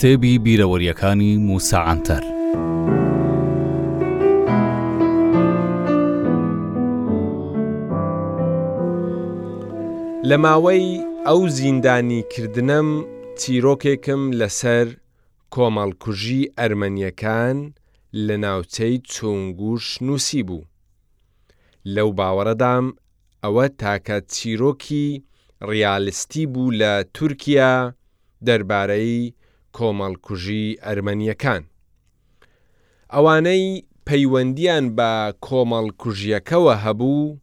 کتێبی بیرەوەریەکانی موسا عەنتەر لە ماوەی ئەو زیندانی کردنەم چیرۆکێکم لەسەر کۆمەڵکوژی ئەرمەنیەکان لە ناوچەی چونگوش نووسی بوو لەو باوەڕەدام ئەوە تاکە چیرۆکی ڕیالستی بوو لە تورکیا دەربارەی کۆمەڵکوژی ئەرمەنیەکان. ئەوانەی پەیوەندیان بە کۆمەڵکوژیەکەوە هەبوو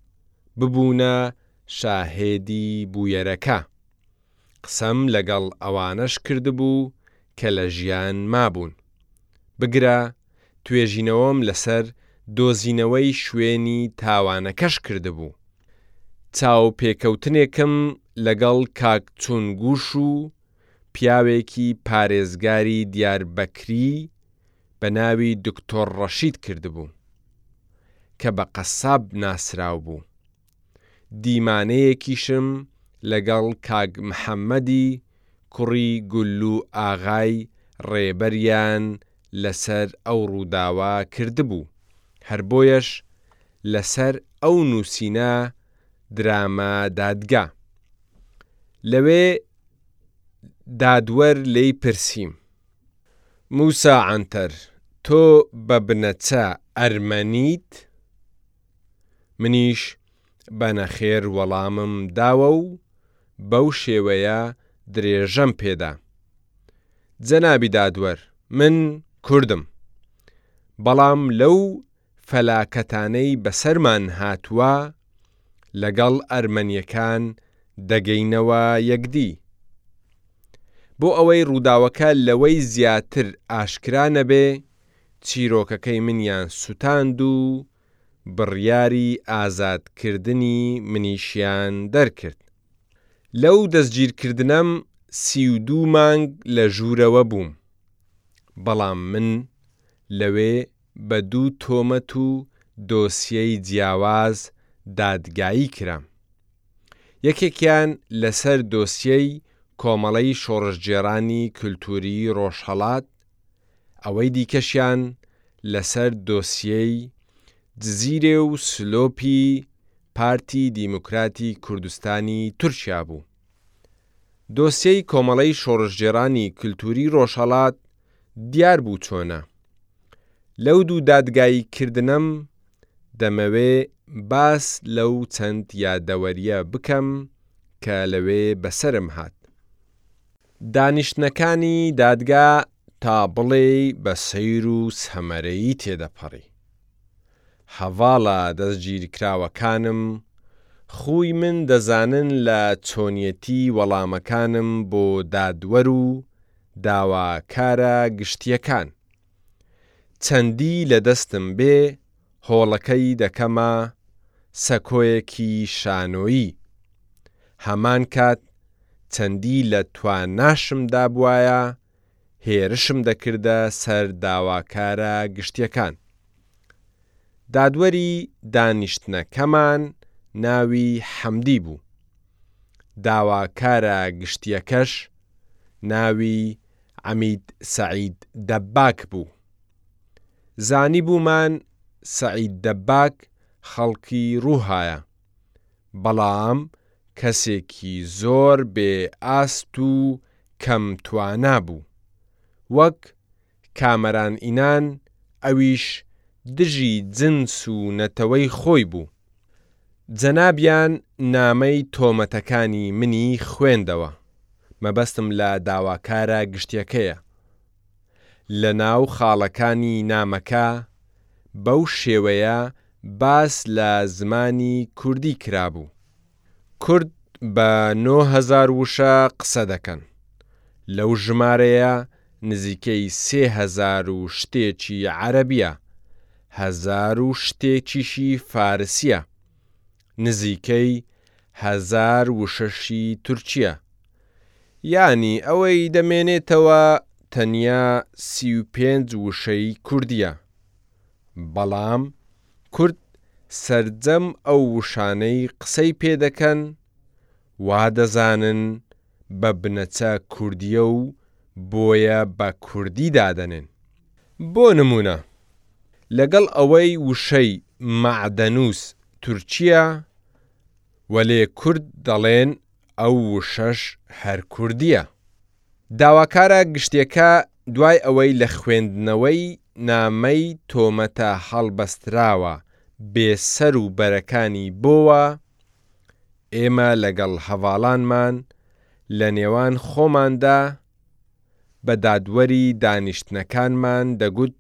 ببوونە شاهێدی بویەرەکە. قسەم لەگەڵ ئەوانەش کردبوو کە لە ژیان مابوون. بگرە توێژینەوەم لەسەر دۆزینەوەی شوێنی تاوانەکەش کردبوو. چاوپێکەوتنێکم لەگەڵ کاک چونگوش و پیاوێکی پارێزگاری دیاربەکری بە ناوی دکتۆر ڕەشید کردبوو، کە بە قەساب ناسراو بوو. دیمانەیەکیشم لەگەڵ کاک محەمەدی کوڕی گوللو ئاغای ڕێبەریان لەسەر ئەو ڕووداوە کردبوو، هەر بۆیەش لەسەر ئەو نووسینە درامە دادگا. لەوێ دادوەر لێی پرسیم. موسا عەنتەر، تۆ بە بنەچە ئەرمەنیت؟ منیش بە نەخێر وەڵامم داوە و بەو شێوەیە درێژەم پێدا. جەنابی دادوەر، من کوردم، بەڵام لەو فەلاکەتانەی بەسەرمان هاتووە لەگەڵ ئەرمەنیەکان دەگەینەوە یەکدی. بۆ ئەوەی ڕووداوەکە لەوەی زیاتر ئاشکرا نەبێ، چیرۆکەکەی منیان سوتاند و بڕیاری ئازادکردنی منیشیان دەرکرد. لەو دەستگیرکردنەم سی و دوو مانگ لە ژوورەوە بووم، بەڵام من لەوێ بە دوو تۆمەت و دۆسیەی جیاواز دادگایی کرام. یەکێکیان لەسەر دۆسیەی کۆمەڵەی شۆڕشگێڕانی کولتووریی ڕۆژهەڵات، ئەوەی دیکەشیان لەسەر دۆسیەی جزیرێ و سلۆپی پارتی دیموکراتی کوردستانی تورکیا بوو. دۆسیەی کۆمەڵەی شۆڕشگێڕانی کلتوری ڕۆژهەڵات دیار بوو چۆنە. لەو دوو دادگایی کردنەم دەمەوێ باس لەو چەند یادەوەریە بکەم کە لەوێ بەسەرم هات. دانیشتنەکانی دادگا تا بڵێی بە سەیر و سەمەرەیی تێدەپەڕی. هەڤاڵە دەستگیرکراوەکانم خووی من دەزانن لە چۆنیەتی وەڵامەکانم بۆ دادوەر و داواکارە گشتییەکان. چەندی لەدەستم بێ هۆڵەکەی دەکەمە سەکۆیەکی شانۆیی هەمان کات چەندی لە تواناشم دابوایە هێرشم دەکردە سەر داواکارە گشتیەکان دادوەری دانیشتنەکەمان ناوی حەمدی بوو داواکارە گشتیەکەش ناوی عەمید سەعید دەباک بوو. زانیبوومان سەعید دەباک خەڵکی رووهایە، بەڵام کەسێکی زۆر بێ ئاست و کەم توانا بوو. وەک کامەران ئینان ئەویش دژی جنس و نەتەوەی خۆی بوو. جەنابیان نامەی تۆمەتەکانی منی خوێندەوە، مەبەستم لە داواکارە گشتیەکەیە. لە ناو خاڵەکانی نامەکە بەو شێوەیە باس لە زمانی کوردی کرابوو. کورد بە نۆ هەزار وشە قسە دەکەن، لەو ژمارەیە نزیکەی سێ هەزار و شتێکی عەرەبییە، هەزار و شتێکیشی فارسییە، نزیکەی هەزار وشەشی تورکییە. یانی ئەوەی دەمێنێتەوە تەنیا سی و پێنج وشەی کوردییە. بەڵام. کورد سەرجەم ئەو وشانەی قسەی پێ دەکەن وا دەزانن بە بنەچە کوردییە و بۆیە بە کوردی دادەنێن. بۆ نموونە لەگەڵ ئەوەی وشەی مەعدەنووس تورکییە وەلێ کورد دەڵێن ئەو وشەش هەر کوردییە. داواکارە گشتیەکە دوای ئەوەی لە خوێندنەوەی نامەی تۆمەتە هەڵبەستراوە بێ سەر و بەرەکانی بۆوە، ئێمە لەگەڵ هەڤاڵانمان لە نێوان خۆماندا بە دادوەری دانیشتنەکانمان دەگوت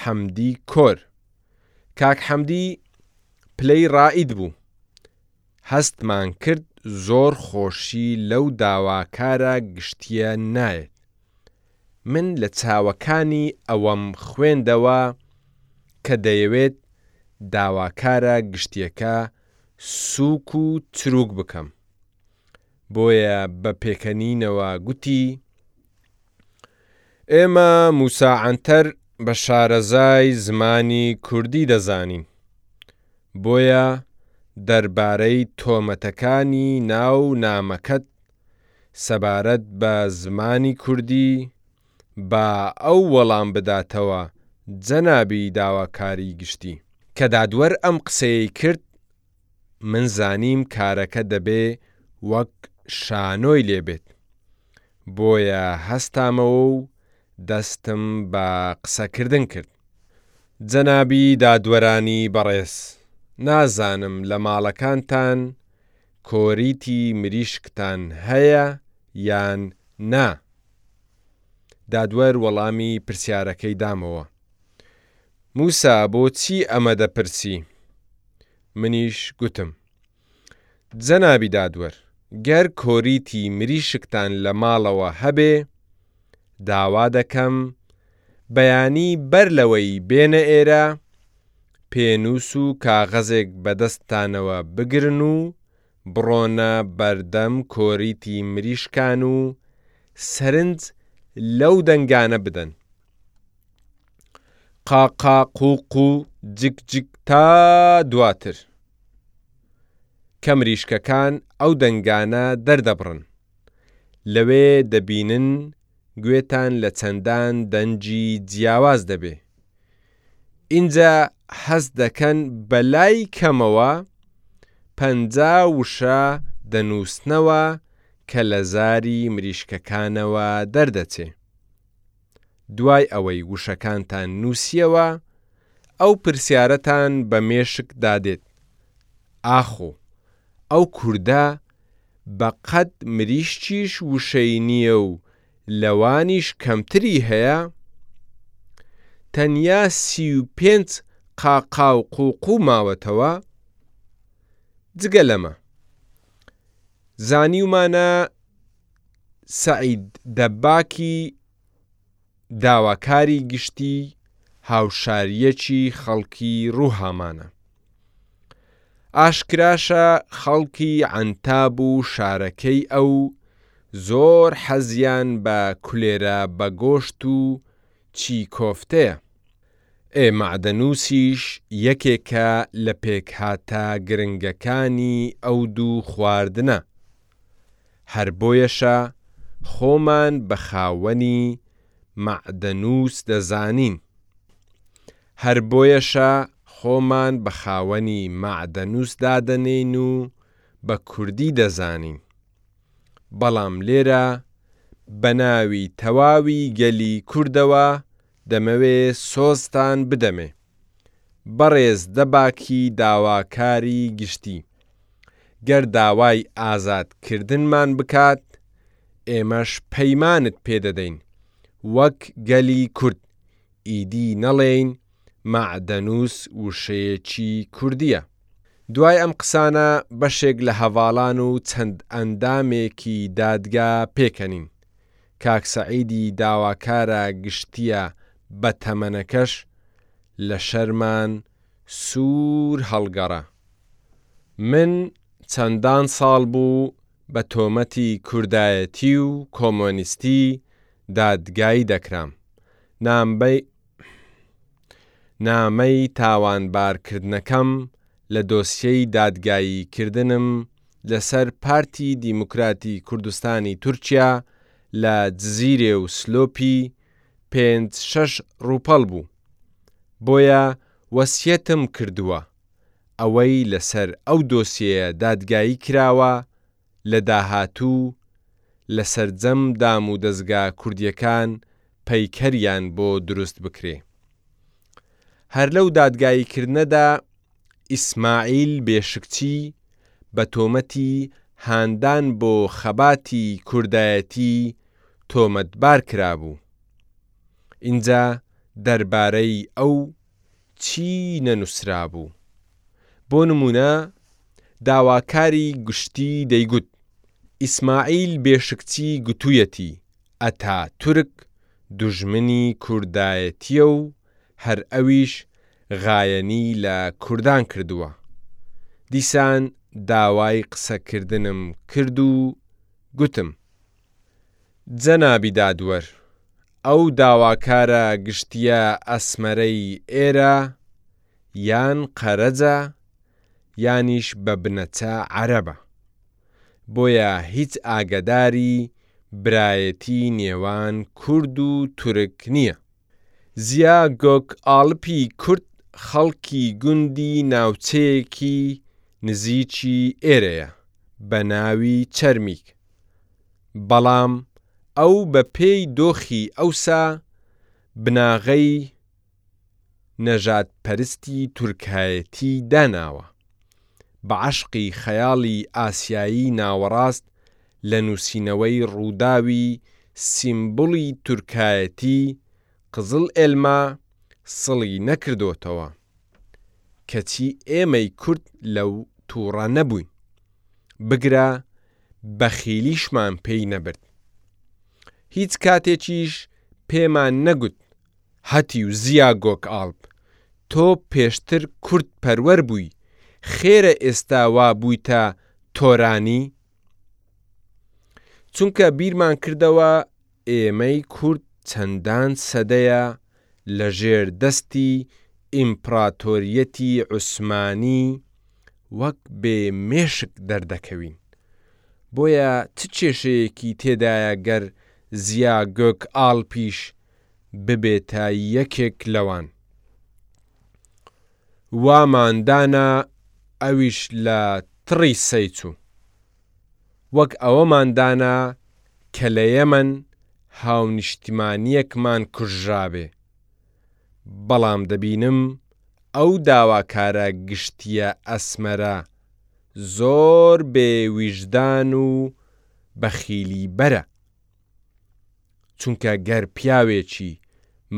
حەمدی کۆر، کاک حەمدی پلەی ڕائید بوو، هەستمان کرد زۆر خۆشی لەو داواکارە گشتیە نایەت من لە چاوەکانی ئەوەم خوێندەوە کە دەیەوێت داواکارە گشتیەکە سوک و چروک بکەم بۆیە بە پێکەنینەوە گوتی، ئێمە موسا عەنتەر بە شارەزای زمانی کوردی دەزانین، بۆیە دەربارەی تۆمەتەکانی ناو نامەکەت سەبارەت بە زمانی کوردی با ئەو وەڵام بداتەوە جەنابی داواکاری گشتی. کە دادوەر ئەم قسەیەی کرد، من زانیم کارەکە دەبێ وەک شانۆی لێ بێت، بۆیە هەستامەوە و دەستم بە قسەکردن کرد. جەنابی دادوەرانی بەڕێز، نازانم لە ماڵەکانتان کۆریتی مریشکتان هەیە یان نا؟ دادوەر وەڵامی پرسیارەکەی دامەوە. موسا بۆچی ئەمە دەپرسی؟ منیش گوتم، جەنابی دادوەر، گەر کۆریتی مریشکتان لە ماڵەوە هەبێ، داوا دەکەم بەیانی بەر لەوەی بێنە ئێرە، پێنووس و کاغەزێک بە دەستتانەوە بگرن و بڕۆنە بەردەم کۆریتی مریشکان و سەرنج لەو دەنگانە بدەن، قاقا قووق و جک جک تا دواتر، کە مریشکەکان ئەو دەنگانە دەردەبڕن، لەوێ دەبینن گوێتان لە چەندان دەنگی جیاواز دەبێ، ئینجا هەست دەکەن بە لای کەمەوە پەنجا وشە دەنووسنەوە کە لە زاری مریشکەکانەوە دەردەچێ. دوای ئەوەی وشەکانتان نووسییەوە، ئەو پرسیارەتان بە مێشک دا دێت، ئاخۆ ئەو کوردە بە قەد مریشکیش وشەی نییە و لەوانیش کەمتری هەیە؟ تەنیا سی و پێنج قاقا و قووقوو ماوەتەوە؟ جگە لەمە، زانیومانە سەعید دەباکی داواکاری گشتی هاوشارییەکی خەڵکی رووهامانە. ئاشکراشە خەڵکی عەنتاب و شارەکەی ئەو زۆر حەزیان بە کولێرە بە گۆشت و چی کۆفتەیە ئێ مەعدەنووسیش یەکێکە لە پێکهاتە گرنگەکانی ئەو دوو خواردنە هەر بۆیەشە خۆمان بە خاوەنی مەعدەنووس دەزانین هەر بۆیەشە خۆمان بە خاوەنی مەعدەنووس دادەنێین و بە کوردی دەزانین بەڵام لێرە بە ناوی تەواوی گەلی کوردەوە دەمەوێ سۆزتان بدەمێ. بەڕێز دەباکی داواکاری گشتی گەر داوای ئازاد کردنمان بکات ئێمەش پەیمانت پێ دەدەین وەک گەلی کورد ئیدی نەڵێین مەعدەنوس وشەیەکی کوردیە. دوای ئەم قسانە بەشێک لە هەڤاڵان و چەند ئەندامێکی دادگا پێکەنین کاک سەعیدی داواکارە گشتیە بە تەمەنەکەش لە شەرمان سوور هەڵگەڕا من چەندان ساڵ بوو بە تۆمەتی کوردایەتی و کۆمۆنیستی دادگایی دەکرام نامبەی نامەی تاوانبارکردنەکەم لە دۆسیەی دادگاییکردنم لەسەر پارتی دیموکراتی کوردستانی تورکیا لە جزیرێ و سلۆپی پێنج شەش ڕووپەڵ بوو بۆیە وەسیەتم کردووە ئەوەی لەسەر ئەو دۆسیەیە دادگایی کراوە لە داهاتوو لە سەرجەم دام و دەزگا کوردیەکان پەیکەریان بۆ دروست بکرێ. هەر لەو دادگایی کردنەدا ئیسماعیل بێشکچی بە تۆمەتی هاندان بۆ خەباتی کوردایەتی تۆمەتبار کرابوو. ئینجا دەربارەی ئەو چی نەنووسرابوو. بۆ نموونە داواکاری گشتی دەیگوت، ئیسماعیل بێشکچی گوتوویەتی، ئەتا تورک دوژمنی کوردایەتییە و هەر ئەویش غایەنی لە کوردان کردووە. دیسان داوای قسەکردنم کرد و گوتم. جەنابی دادوەر، ئەو داواکارە گشتییە ئەسمەرەی ئێرە یان قەرەجە یانیش بە بنەچە عەرەبە، بۆیە هیچ ئاگەداری برایەتی نێوان کورد و تورک نییە. زیا گۆکئاڵپی کورد خەڵکی گوندی ناوچەیەکی نزیکی ئێرەیە بە ناوی چەرمیک بەڵام ئەو بە پێی دۆخی ئەوسا بناغەی نەژاد پەرستی تورکایەتی داناوە بە عەشقی خەیاڵی ئاسیایی ناوەڕاست لە نووسینەوەی ڕووداوی سیمبوڵی تورکایەتی قزڵ ئێلمە سڵی نەکردۆتەوە، کەچی ئێمەی کورد لەو توڕە نەبووین، بگرە بەخیلیشمان پێی نەبرد. هیچ کاتێکیش پێمان نەگوت، هەتیو زیا گۆکئاڵپ، تۆ پێشتر کورد پەروەر بووی، خێرە ئێستا وا بوویتە تۆرانی؟ چونکە بیرمان کردەوە ئێمەی کورد چەندان سەدەیە لە ژێر دەستی ئیمپڕاتۆریەتی عوسمانی وەک بێ مێشک دەردەکەوین، بۆیە چ کێشەیەکی تێدایە گەر زیا گۆکئاڵپیش ببێتە یەکێک لەوان؟ وامان دانا ئەویش لە تڕی سەی چوو وەک ئەوەمان دانا کە لە یەمەن هاونیشتیمانیەکمان کوژرابێ بەڵام دەبینم ئەو داواکارە گشتیە ئەسمەرە زۆر بێ ویژدان و بەخیلی بەرە. چونکە گەر پیاوێکی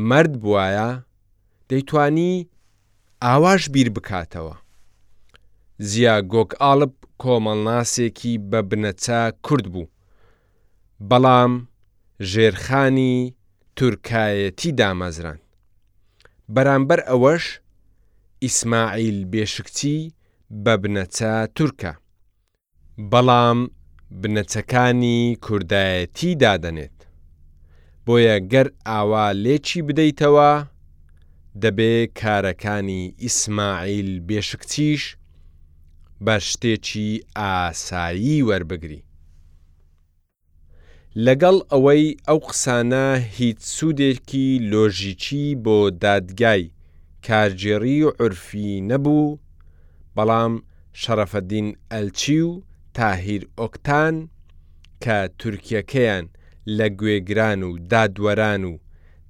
مەرد بوایە دەیتوانی ئاواش بیر بکاتەوە. زیا گۆکئاڵپ کۆمەڵناسێکی بە بنەچە کورد بوو، بەڵام ژێرخانی تورکایەتی دامەزراند. بەرامبەر ئەوەش ئیسماعیل بێشکچی بە بنەچە تورکە. بەڵام بنەچەکانی کوردایەتی دادەنێت، بۆیە گەر ئاوا لێکی بدەیتەوە دەبێ کارەکانی ئیسماعیل بێشکچیش بە شتێکی ئاسایی وەربگری. لەگەڵ ئەوەی ئەو قسانە هیچ سوودێکی لۆژیکی بۆ دادگای کارگێڕی و عورفی نەبوو، بەڵام شەڕەفەدین ئەلچی و تاهیر ئۆکتان کە تورکییەکەیان لە گوێگران و دادوەران و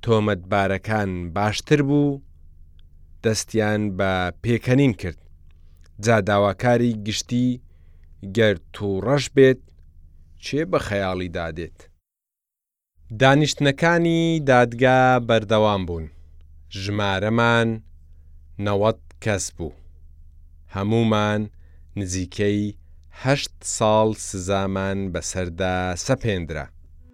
تۆمەتبارەکان باشتر بوو، دەستیان بە پێکەنین کرد، جا داواکاری گشتی، گەر تووڕەش بێت چێ بە خەیاڵیدا دێت. دانیشتنەکانی دادگا بەردەوام بوون، ژمارەمان نەوەد کەس بوو، هەموومان نزیکەی هەشت ساڵ سزامان بەسەردا سەپێندرا.